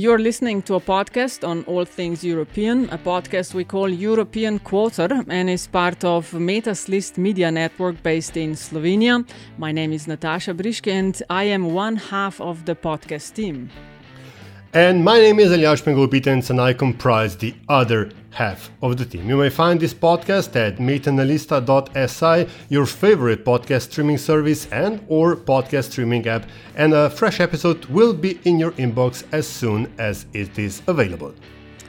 You're listening to a podcast on all things European, a podcast we call European Quarter and is part of Metina Lista Media Network based in Slovenia. My name is Natasha Briški and I am one half of the podcast team. And my name is Aljaž Pengov Bitenc and I comprise the other half of the team. You may find this podcast at metinalista.si, your favorite podcast streaming service and or podcast streaming app, and a fresh episode will be in your inbox as soon as it is available.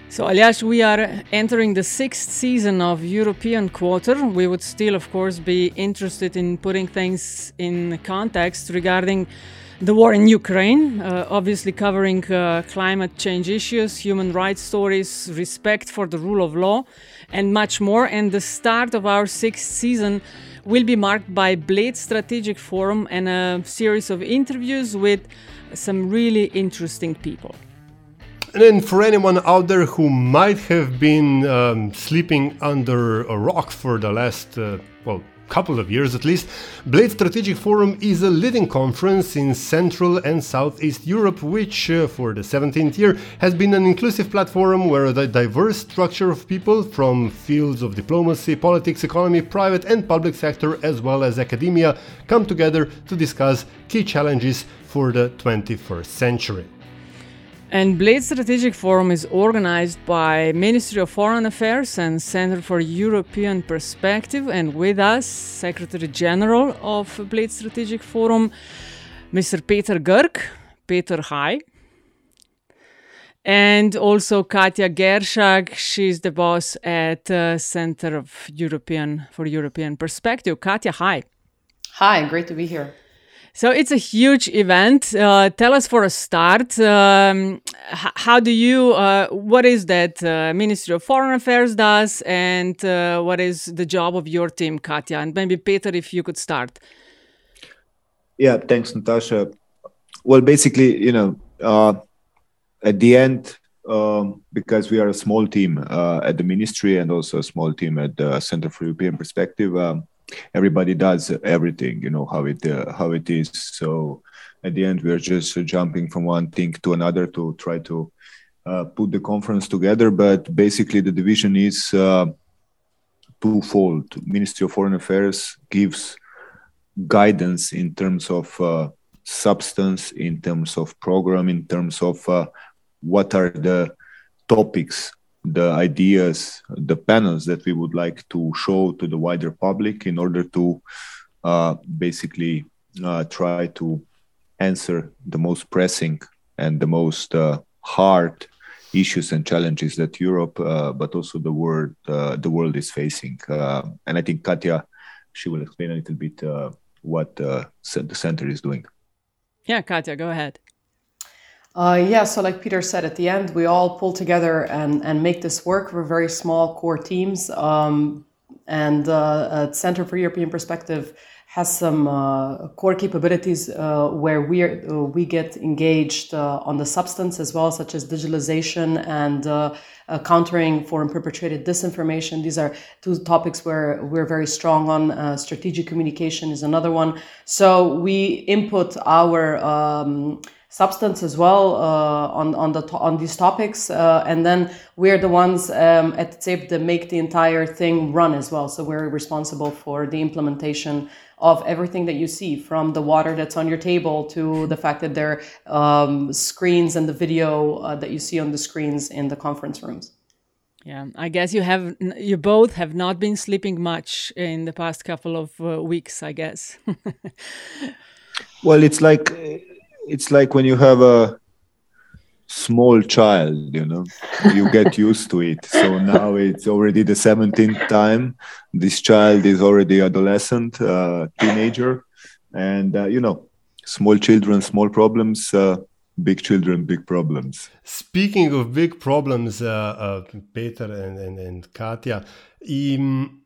So, Aljaž, we are entering the sixth season of European Quarter. We would still, of course, be interested in putting things in context regarding the war in Ukraine, uh, obviously covering uh, climate change issues, human rights stories, respect for the rule of law, and much more. And the start of our sixth season will be marked by Bled Strategic Forum and a series of interviews with some really interesting people. And then, for anyone out there who might have been um, sleeping under a rock for the last, uh, well, couple of years at least, Bled Strategic Forum is a leading conference in Central and Southeast Europe, which uh, for the 17th year has been an inclusive platform where the diverse structure of people from fields of diplomacy, politics, economy, private and public sector, as well as academia, come together to discuss key challenges for the 21st century. And Bled Strategic Forum is organized by Ministry of Foreign Affairs and Center for European Perspective, and with us, Secretary General of Bled Strategic Forum, Mr. Peter Grk. Peter, hi. And also Katja Geršak, she's the boss at uh, Center of European for European Perspective. Katja, hi. Hi, great to be here. So it's a huge event. Uh, tell us for a start, um, how do you, uh, what is that uh, Ministry of Foreign Affairs does, and uh, what is the job of your team, Katja? And maybe Peter, if you could start. Yeah, thanks, Natasha. Well, basically, you know, uh, at the end, um, because we are a small team uh, at the ministry and also a small team at the Center for European Perspective. Um, everybody does everything you know how it uh, how it is. So at the end we're just jumping from one thing to another to try to uh, put the conference together. But basically the division is uh, twofold. Ministry of foreign affairs gives guidance in terms of uh, substance in terms of program in terms of uh, what are the topics the ideas, the panels that we would like to show to the wider public in order to uh, basically uh, try to answer the most pressing and the most uh, hard issues and challenges that Europe, uh, but also the world, uh, the world is facing. Uh, and I think Katja, she will explain a little bit what the center is doing. Yeah, Katja, go ahead. Uh, yeah, so like Peter said, at the end, we all pull together and, and make this work. We're very small core teams. Um, and uh, Center for European Perspective has some uh, core capabilities uh, where we are, uh, we get engaged uh, on the substance as well, such as digitalization and countering foreign perpetrated disinformation. These are two topics where we're very strong on. strategic communication is another one. So we input our um, substance as well uh, on on the on these topics, uh, and then we're the ones um, at TCEP that make the entire thing run as well. So we're responsible for the implementation of everything that you see, from the water that's on your table to the fact that there are um, screens and the video uh, that you see on the screens in the conference rooms. Yeah, I guess you have you both have not been sleeping much in the past couple of uh, weeks. I guess. well, it's like it's like when you have a small child you know you get used to it so now it's already the 17th time this child is already adolescent uh, teenager and uh, you know small children, small problems. Uh, big children, big problems. Speaking of big problems, uh, uh, Peter and, and, and Katja, um,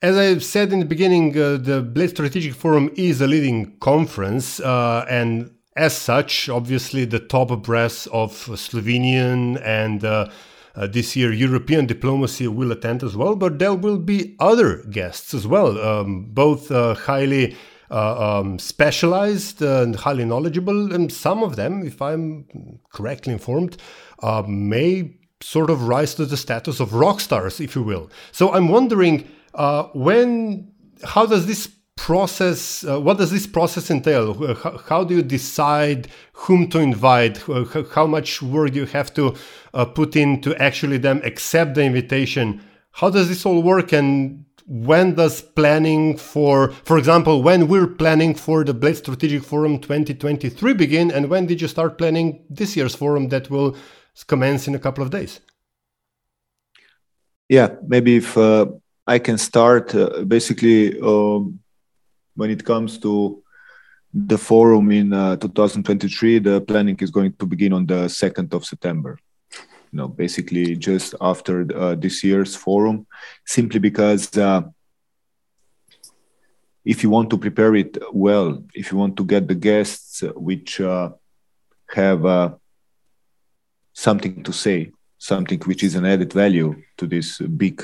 as I said in the beginning, uh, the Bled Strategic Forum is a leading conference, uh, and as such, obviously, the top brass of Slovenian and uh, uh, this year European diplomacy will attend as well, but there will be other guests as well, um, both highly uh, um, specialized and highly knowledgeable, and some of them, if I'm correctly informed, uh, may sort of rise to the status of rock stars, if you will. So I'm wondering uh, when, how does this process, uh, what does this process entail? How, how, do you decide whom to invite? How much work do you have to uh, put in to actually them accept the invitation? How does this all work? And when does planning for, for example, when we're planning for the Bled Strategic Forum 2023 begin, and when did you start planning this year's forum that will commence in a couple of days? Yeah, maybe if uh, I can start, uh, basically, um, when it comes to the forum in uh, 2023, the planning is going to begin on the 2nd of September. You know, basically just after uh, this year's forum, simply because uh, if you want to prepare it well, if you want to get the guests which uh, have uh, something to say, something which is an added value to this big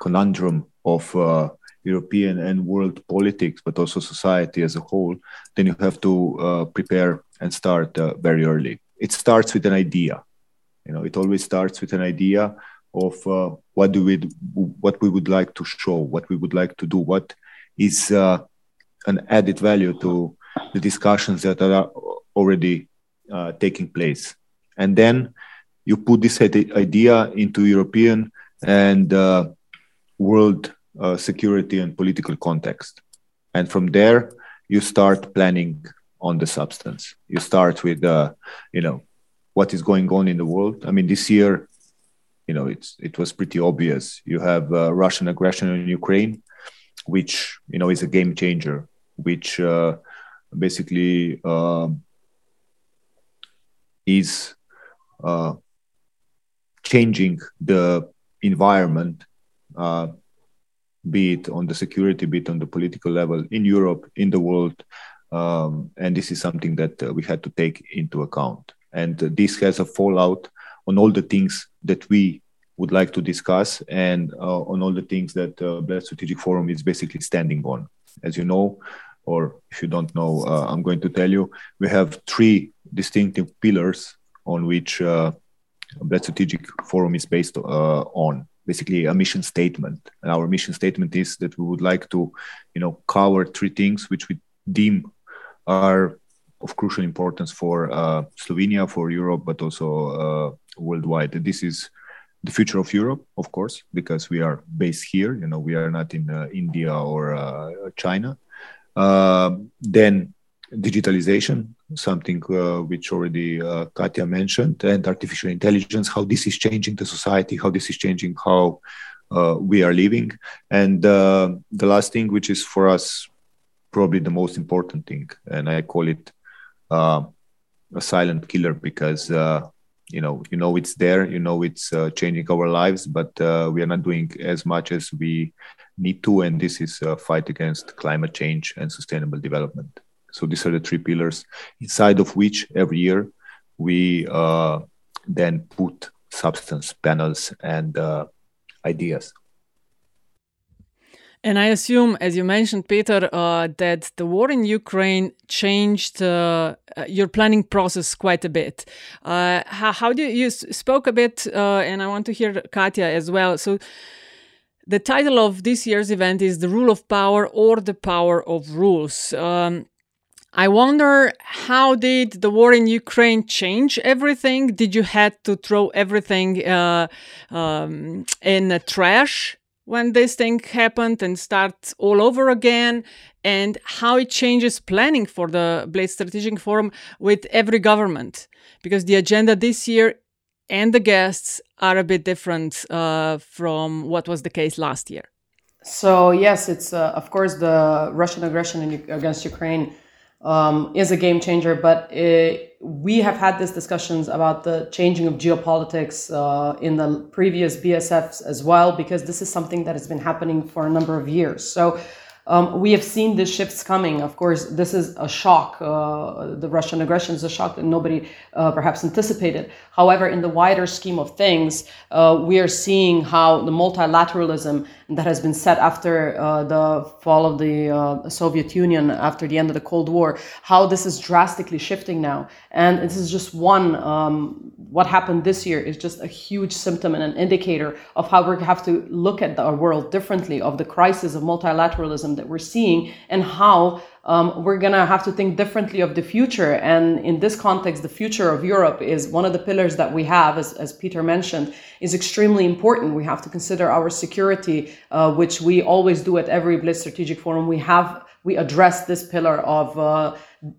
conundrum of uh, European and world politics, but also society as a whole, then you have to uh, prepare and start very early. It starts with an idea you know, it always starts with an idea of uh, what do we what we would like to show, what we would like to do, what is uh, an added value to the discussions that are already uh, taking place, and then you put this idea into European and uh, world uh, security and political context, and from there you start planning on the substance. You start with, uh, you know, what is going on in the world. I mean, this year, you know, it's it was pretty obvious. You have uh, Russian aggression in Ukraine, which you know is a game changer, which uh, basically uh, is uh, changing the environment, uh, be it on the security, be it on the political level in Europe, in the world. Um, and this is something that uh, we had to take into account and this has a fallout on all the things that we would like to discuss and uh, on all the things that uh, Bled Strategic Forum is basically standing on. As you know, or if you don't know, uh, I'm going to tell you, we have three distinctive pillars on which uh, Bled Strategic Forum is based uh, on. Basically, a mission statement, and our mission statement is that we would like to, you know, cover three things which we deem are of crucial importance for uh, Slovenia, for Europe, but also uh, worldwide. This is the future of Europe, of course, because we are based here. You know, we are not in uh, India or uh, China. Um, then digitalization, something uh, which already uh, Katja mentioned, and artificial intelligence, how this is changing the society, how this is changing how we are living. And the last thing, which is for us probably the most important thing, and I call it uh, a silent killer because uh, you know you know it's there you know it's uh, changing our lives but uh, we are not doing as much as we need to and this is a fight against climate change and sustainable development so these are the three pillars inside of which every year we uh, then put substance panels and uh, ideas and I assume, as you mentioned, Peter, uh, that the war in Ukraine changed uh, uh your planning process quite a bit. Uh, how, how, do you, you spoke a bit, uh, and I want to hear Katja as well. So, the title of this year's event is "The Rule of Power" or "The Power of Rules." Um, I wonder how did the war in Ukraine change everything? Did you had to throw everything uh, um, in the trash when this thing happened and start all over again and how it changes planning for the Bled Strategic Forum with every government because the agenda this year and the guests are a bit different uh, from what was the case last year. So yes, it's uh, of course the Russian aggression in, against Ukraine um, is a game changer, but it, we have had these discussions about the changing of geopolitics uh, in the previous BSFs as well, because this is something that has been happening for a number of years. So um, we have seen the shifts coming. Of course, this is a shock. Uh, the Russian aggression is a shock that nobody uh, perhaps anticipated. However, in the wider scheme of things, uh, we are seeing how the multilateralism that has been set after uh, the fall of the uh, Soviet Union, after the end of the Cold War, how this is drastically shifting now. And this is just one, um, what happened this year is just a huge symptom and an indicator of how we have to look at our world differently, of the crisis of multilateralism that we're seeing, and how um, we're going to have to think differently of the future. And in this context, the future of Europe is one of the pillars that we have, as, as Peter mentioned, is extremely important. We have to consider our security, uh, which we always do at every Bled Strategic Forum. We have we address this pillar of uh,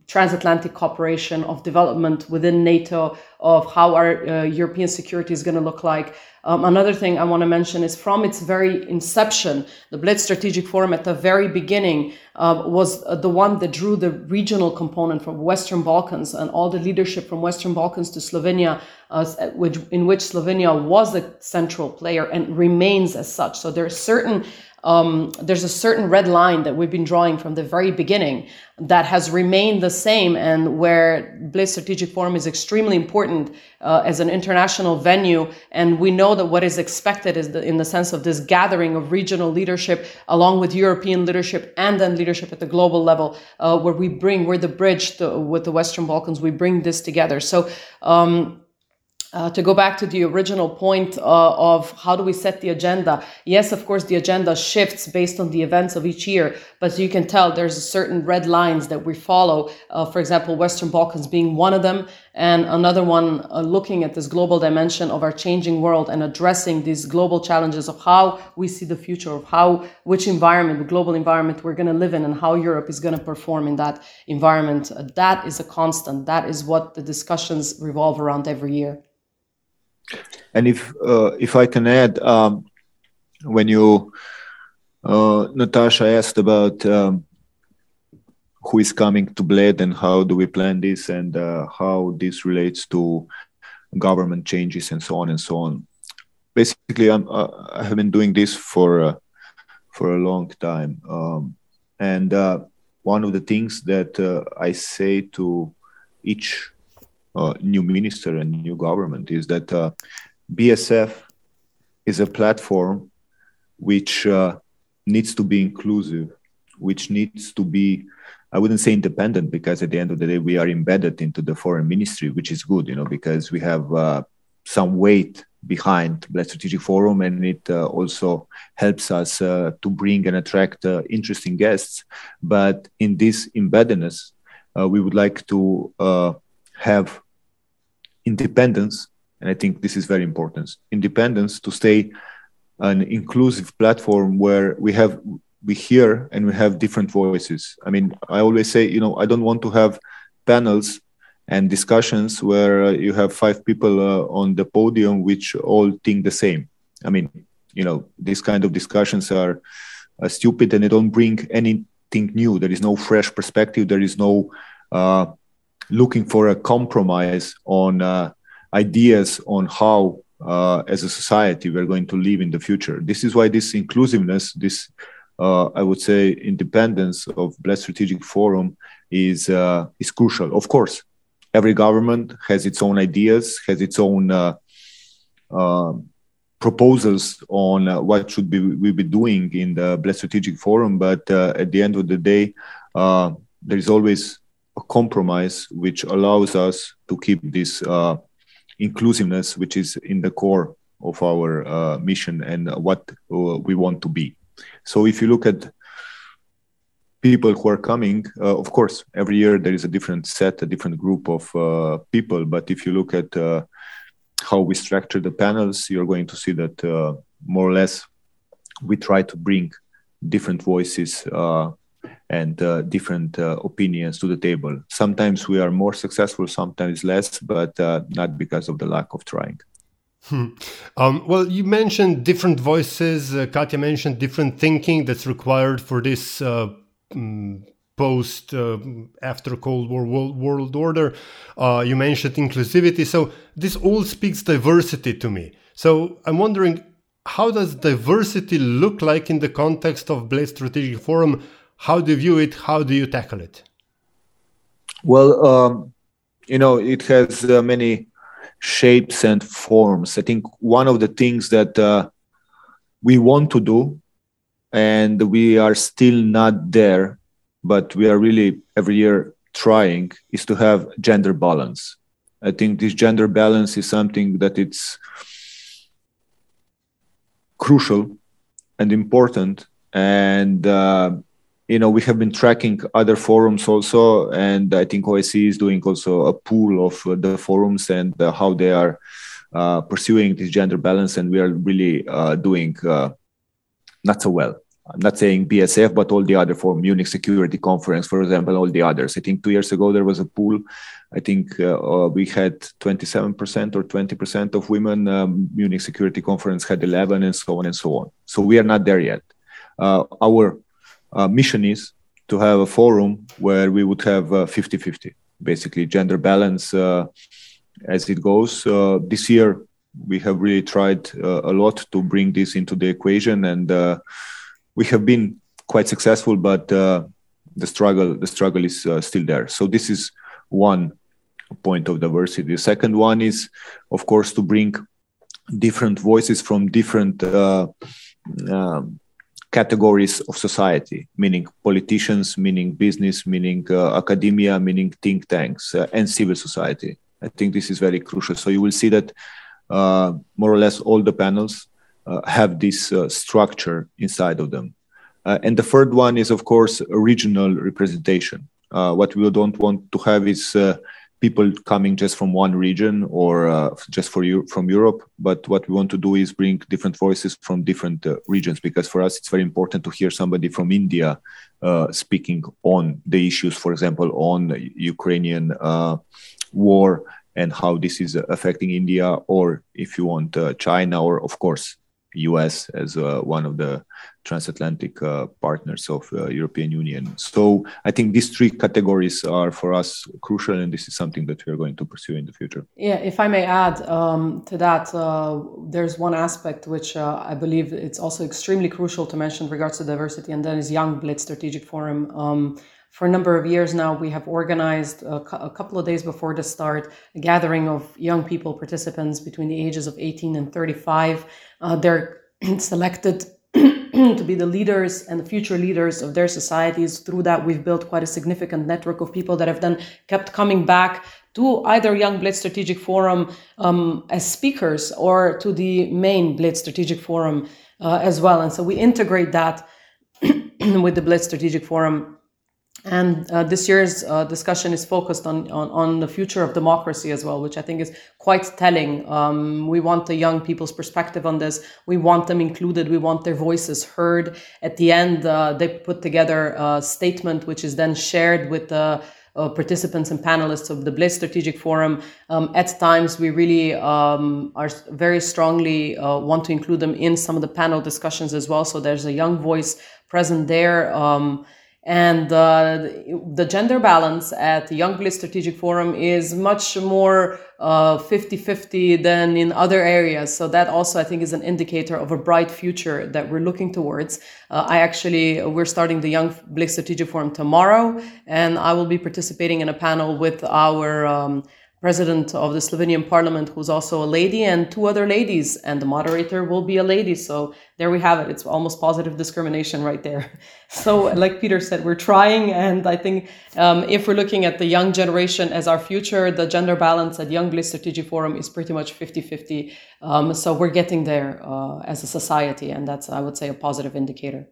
transatlantic cooperation, of development within NATO, of how our uh, European security is going to look like. Um, another thing I want to mention is from its very inception, the Bled Strategic Forum at the very beginning uh, was uh, the one that drew the regional component from Western Balkans and all the leadership from Western Balkans to Slovenia, uh, which, in which Slovenia was a central player and remains as such. So there are certain um, there's a certain red line that we've been drawing from the very beginning that has remained the same and where Bled Strategic Forum is extremely important uh, as an international venue. And we know that what is expected is the, in the sense of this gathering of regional leadership along with European leadership and then leadership at the global level, uh, where we bring, we're the bridge to, with the Western Balkans, we bring this together. So, um, uh, to go back to the original point uh, of how do we set the agenda? Yes of course the agenda shifts based on the events of each year but you can tell there's a certain red lines that we follow uh, for example western balkans being one of them and another one uh, looking at this global dimension of our changing world and addressing these global challenges of how we see the future of how which environment the global environment we're going to live in and how europe is going to perform in that environment. That is a constant. That is what the discussions revolve around every year and if uh, if I can add, um, when you uh, Natasha asked about um, who is coming to Bled and how do we plan this and uh, how this relates to government changes and so on and so on. Basically, I'm, uh, I have been doing this for uh, for a long time, um, and uh, one of the things that I say to each new minister and new government is that uh, BSF is a platform which uh, needs to be inclusive, which needs to be, I wouldn't say independent, because at the end of the day, we are embedded into the foreign ministry, which is good, you know, because we have uh, some weight behind Bled Strategic Forum, and it uh, also helps us uh, to bring and attract uh, interesting guests. But in this embeddedness, uh, we would like to uh, have independence, and I think this is very important independence to stay an inclusive platform where we have we hear and we have different voices. I mean, I always say, you know, I don't want to have panels and discussions where uh, you have five people uh, on the podium which all think the same. I mean, you know, these kind of discussions are uh, stupid and they don't bring anything new. There is no fresh perspective. There is no uh, looking for a compromise on uh, ideas on how uh, as a society we're going to live in the future. This is why this inclusiveness this uh, i would say independence of Bled strategic forum is uh, is crucial. Of course every government has its own ideas has its own uh, uh, proposals on what should be we be doing in the Bled strategic forum but at the end of the day there is always compromise which allows us to keep this uh, inclusiveness, which is in the core of our uh, mission and what uh, we want to be. So if you look at people who are coming, uh, of course, every year there is a different set, a different group of uh, people. But if you look at uh, how we structure the panels, you're going to see that more or less we try to bring different voices and uh, different uh, opinions to the table. Sometimes we are more successful, sometimes less, but uh, not because of the lack of trying. Hmm. Um, well, you mentioned different voices. Uh, Katja mentioned different thinking that's required for this um, post uh, after Cold War world, world order. Uh, you mentioned inclusivity, so this all speaks diversity to me. So I'm wondering, how does diversity look like in the context of Bled Strategic Forum? How do you view it? How do you tackle it? Well, um, you know, it has uh, many shapes and forms. I think one of the things that uh, we want to do, and we are still not there, but we are really every year trying, is to have gender balance. I think this gender balance is something that it's crucial and important, and uh, you know we have been tracking other forums also and i think OSCE is doing also a pool of uh, the forums and uh, how they are uh, pursuing this gender balance and we are really uh, doing uh, not so well. I'm not saying bsf but all the other forum munich security conference for example all the others. I think two years ago there was a pool. I think uh, we had 27% or 20% of women um, munich security conference had 11 and so on and so on. So we are not there yet. Our uh, mission is to have a forum where we would have 50 uh, 50, basically gender balance uh, as it goes. Uh, this year, we have really tried a lot to bring this into the equation, and we have been quite successful, but the struggle the struggle is still there. So this is one point of diversity. The second one is, of course, to bring different voices from different uh, um, categories of society, meaning politicians, meaning business, meaning uh, academia, meaning think tanks, uh, and civil society. I think this is very crucial. So you will see that uh, more or less all the panels uh, have this uh, structure inside of them. Uh, and the third one is, of course, regional representation. what we don't want to have is people coming just from one region or uh, just for you from Europe. But what we want to do is bring different voices from different uh, regions because for us it's very important to hear somebody from India uh, speaking on the issues, for example, on Ukrainian uh, war and how this is affecting India, or if you want uh, China, or of course US as uh, one of the transatlantic uh, partners of uh, European Union. So I think these three categories are for us crucial, and this is something that we are going to pursue in the future. Yeah, if I may add um, to that, uh, there's one aspect which uh, I believe it's also extremely crucial to mention regards to diversity, and that is Young Bled Strategic Forum. Um, for a number of years now, we have organized a, cu- a, couple of days before the start a gathering of young people, participants between the ages of 18 and 35. Uh, they're selected to be the leaders and the future leaders of their societies. Through that, we've built quite a significant network of people that have then kept coming back to either Young Bled Strategic Forum um, as speakers or to the main Bled Strategic Forum uh, as well. And so we integrate that with the Bled Strategic Forum and uh, this year's uh, discussion is focused on, on, on the future of democracy as well, which I think is quite telling. Um, we want the young people's perspective on this. We want them included. We want their voices heard. At the end, uh, they put together a statement which is then shared with the uh, participants and panelists of the Bled Strategic Forum. Um, at times, we really um, are very strongly uh, want to include them in some of the panel discussions as well. So there's a young voice present there. Um, and uh, the gender balance at the Young Bled Strategic Forum is much more 50 uh, 50 than in other areas. So, that also, I think, is an indicator of a bright future that we're looking towards. Uh, I actually, we're starting the Young Bled Strategic Forum tomorrow, and I will be participating in a panel with our um, president of the Slovenian parliament, who's also a lady, and two other ladies, and the moderator will be a lady. So there we have it. It's almost positive discrimination right there. So, like Peter said, we're trying, and I think um, if we're looking at the young generation as our future, the gender balance at Young Bled Strategic Forum is pretty much 50 50. Um, so we're getting there uh, as a society, and that's, I would say, a positive indicator.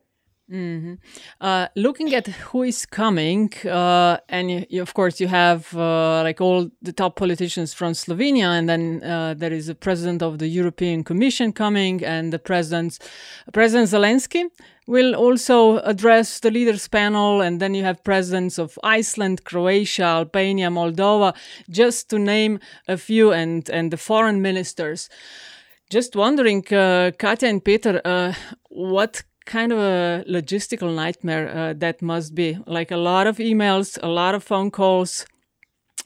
Mm-hmm. Uh, looking at who is coming, uh, and you, you, of course you have uh, like all the top politicians from Slovenia, and then uh, there is a president of the European Commission coming, and the president, President Zelensky, will also address the leaders panel, and then you have presidents of Iceland, Croatia, Albania, Moldova, just to name a few, and and the foreign ministers. Just wondering, uh, Katja and Peter, uh, what kind of a logistical nightmare uh, that must be like a lot of emails, a lot of phone calls,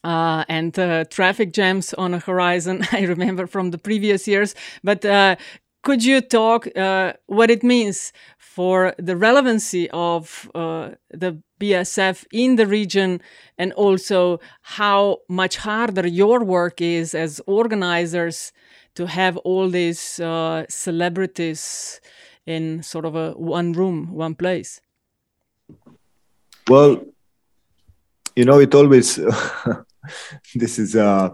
uh, and uh, traffic jams on a horizon. I remember from the previous years. But uh, could you talk uh, what it means for the relevancy of uh, the BSF in the region, and also how much harder your work is as organizers to have all these celebrities in sort of a one room, one place? Well, you know, it always this is uh,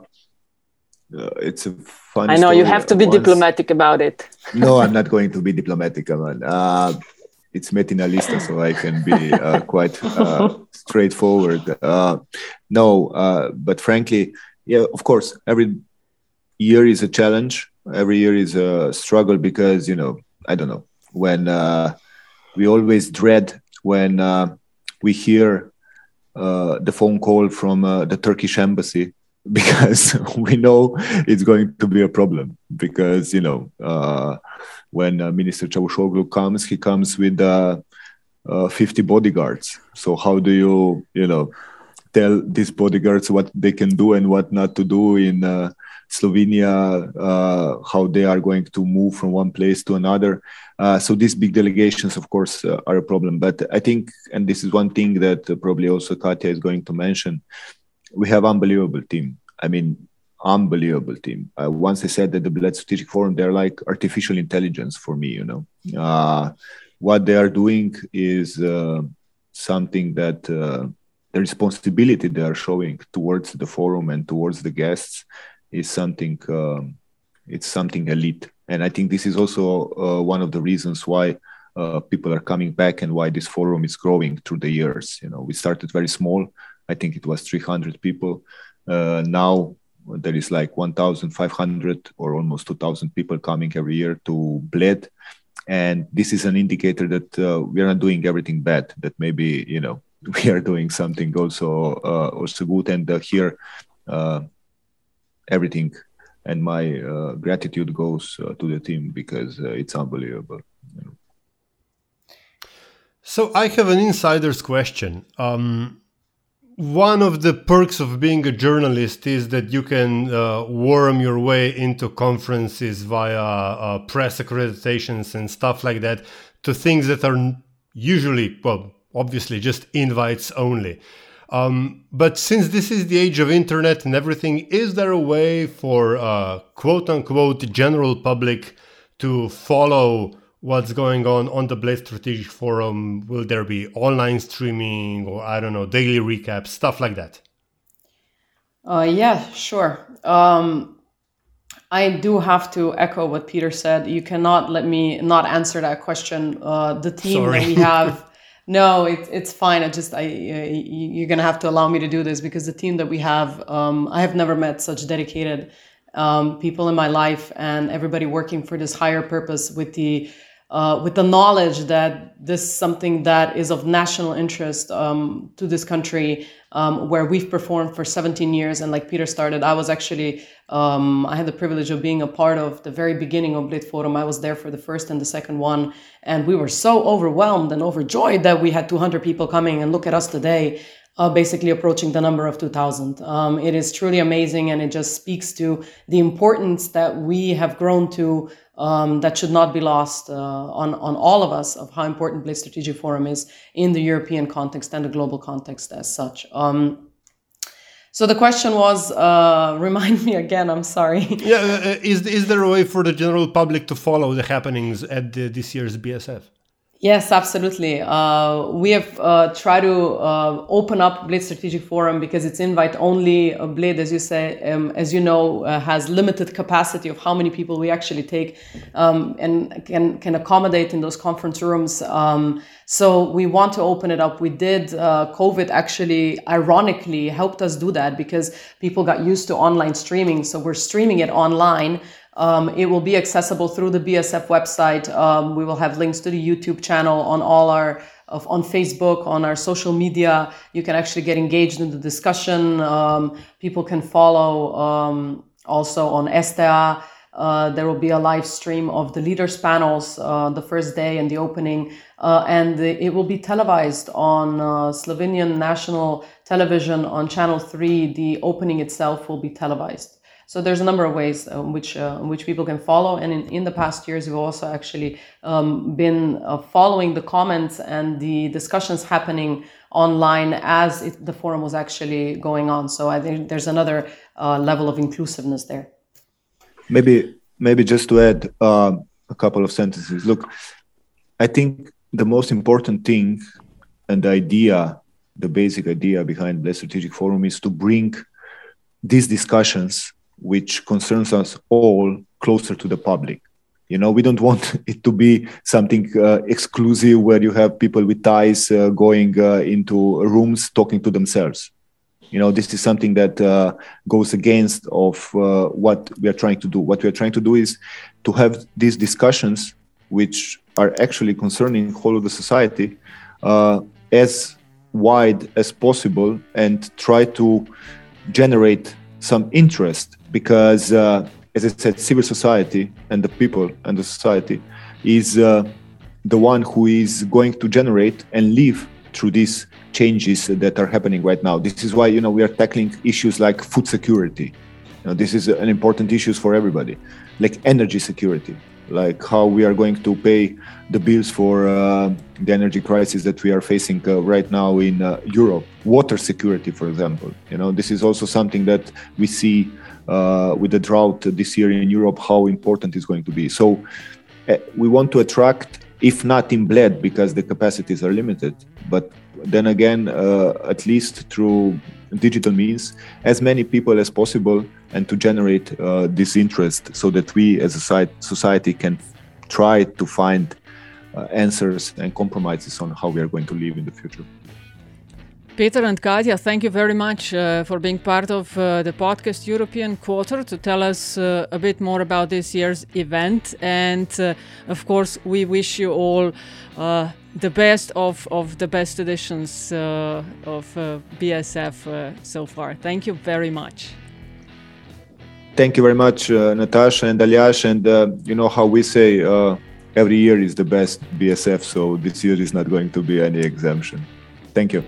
uh it's a fun. I know you have to be Once... diplomatic about it. no, I'm not going to be diplomatic, man. Uh, it's Metina Lista, so I can be uh, quite uh, straightforward. Uh, no, uh, but frankly, yeah, of course, every year is a challenge. Every year is a struggle because you know, I don't know when uh, we always dread when we hear uh, the phone call from uh, the Turkish embassy because we know it's going to be a problem because you know uh, when uh, Minister Çavuşoğlu comes, he comes with uh, 50 bodyguards. So how do you you know tell these bodyguards what they can do and what not to do in Slovenia, uh, how they are going to move from one place to another. Uh, so these big delegations, of course, uh, are a problem. But I think, and this is one thing that probably also Katja is going to mention, we have unbelievable team. I mean, unbelievable team. Uh, once I said that the Bled Strategic Forum, they're like artificial intelligence for me. You know, uh, what they are doing is uh, something that the responsibility they are showing towards the forum and towards the guests is something um, it's something elite. And i think this is also uh, one of the reasons why uh, people are coming back and why this forum is growing through the years. You know we started very small. I think it was 300 people. Uh, now there is like 1500 or almost 2000 people coming every year to bled. And this is an indicator that uh, we are not doing everything bad that maybe you know we are doing something also uh, also good. And uh, here everything and my uh, gratitude goes uh, to the team because uh, it's unbelievable you know. so i have an insider's question um, one of the perks of being a journalist is that you can uh, worm your way into conferences via uh, press accreditations and stuff like that to things that are usually well obviously just invites only um, but since this is the age of internet and everything, is there a way for uh, quote unquote general public to follow what's going on on the Bled Strategic Forum? Will there be online streaming or I don't know, daily recaps, stuff like that? Uh, yeah, sure. Um, I do have to echo what Peter said. You cannot let me not answer that question. Uh, the team Sorry. that we have No, it, it's fine. I just I you're gonna have to allow me to do this because the team that we have, um, I have never met such dedicated um, people in my life, and everybody working for this higher purpose with the uh, with the knowledge that this is something that is of national interest um, to this country, um, where we've performed for 17 years. And like Peter started, I was actually, um, I had the privilege of being a part of the very beginning of Bled Forum. I was there for the first and the second one. And we were so overwhelmed and overjoyed that we had 200 people coming and look at us today. Uh, basically approaching the number of 2000. Um, it is truly amazing and it just speaks to the importance that we have grown to um, that should not be lost uh, on, on all of us of how important Bled Strategic Forum is in the European context and the global context as such. Um, so the question was, uh, remind me again. I'm sorry. Yeah, uh, is is there a way for the general public to follow the happenings at the, this year's BSF? Yes, absolutely. Uh, we have uh, tried to uh, open up Bled Strategic Forum because it's invite only. Uh, Bled, as you say, um, as you know, uh, has limited capacity of how many people we actually take um, and can can accommodate in those conference rooms. Um, so we want to open it up. We did. Uh, COVID actually, ironically, helped us do that because people got used to online streaming. So we're streaming it online um, it will be accessible through the BSF website. Um, we will have links to the YouTube channel on all our of, on Facebook, on our social media. You can actually get engaged in the discussion. Um, people can follow um, also on STA. Uh, there will be a live stream of the leaders panels uh, the first day and the opening, uh, and it will be televised on uh, Slovenian national television on Channel Three. The opening itself will be televised. So there's a number of ways in which uh, which people can follow, and in, in the past years, we've also actually um, been uh, following the comments and the discussions happening online as it, the forum was actually going on. So I think there's another uh, level of inclusiveness there. Maybe maybe just to add uh, a couple of sentences. Look, I think the most important thing and the idea, the basic idea behind the strategic forum is to bring these discussions which concerns us all closer to the public. You know we don't want it to be something uh, exclusive where you have people with ties uh, going uh, into rooms talking to themselves. You know this is something that uh, goes against of uh, what we are trying to do. What we are trying to do is to have these discussions which are actually concerning whole of the society uh, as wide as possible and try to generate some interest because, uh, as I said, civil society and the people and the society is uh, the one who is going to generate and live through these changes that are happening right now. This is why you know we are tackling issues like food security. You know, this is an important issue for everybody, like energy security, like how we are going to pay the bills for uh, the energy crisis that we are facing uh, right now in uh, Europe. Water security, for example. You know, this is also something that we see uh, with the drought this year in Europe, how important it's going to be. So uh, we want to attract, if not in Bled, because the capacities are limited, but then again, uh, at least through digital means, as many people as possible, and to generate uh, this interest so that we as a society can try to find uh, answers and compromises on how we are going to live in the future. Peter and Katja, thank you very much uh, for being part of uh, the podcast European Quarter to tell us uh, a bit more about this year's event. And uh, of course, we wish you all uh, the best of, of the best editions uh, of BSF so far. Thank you very much. Thank you very much, Natasha and Aljaž. And you know how we say every year is the best BSF, so this year is not going to be any exemption. Thank you.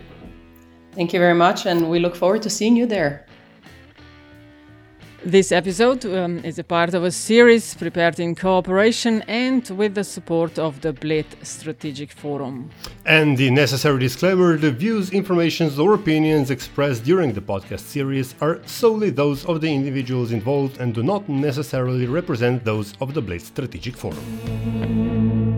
Thank you very much, and we look forward to seeing you there. This episode um, is a part of a series prepared in cooperation and with the support of the Bled Strategic Forum. And the necessary disclaimer the views, informations, or opinions expressed during the podcast series are solely those of the individuals involved and do not necessarily represent those of the Bled Strategic Forum.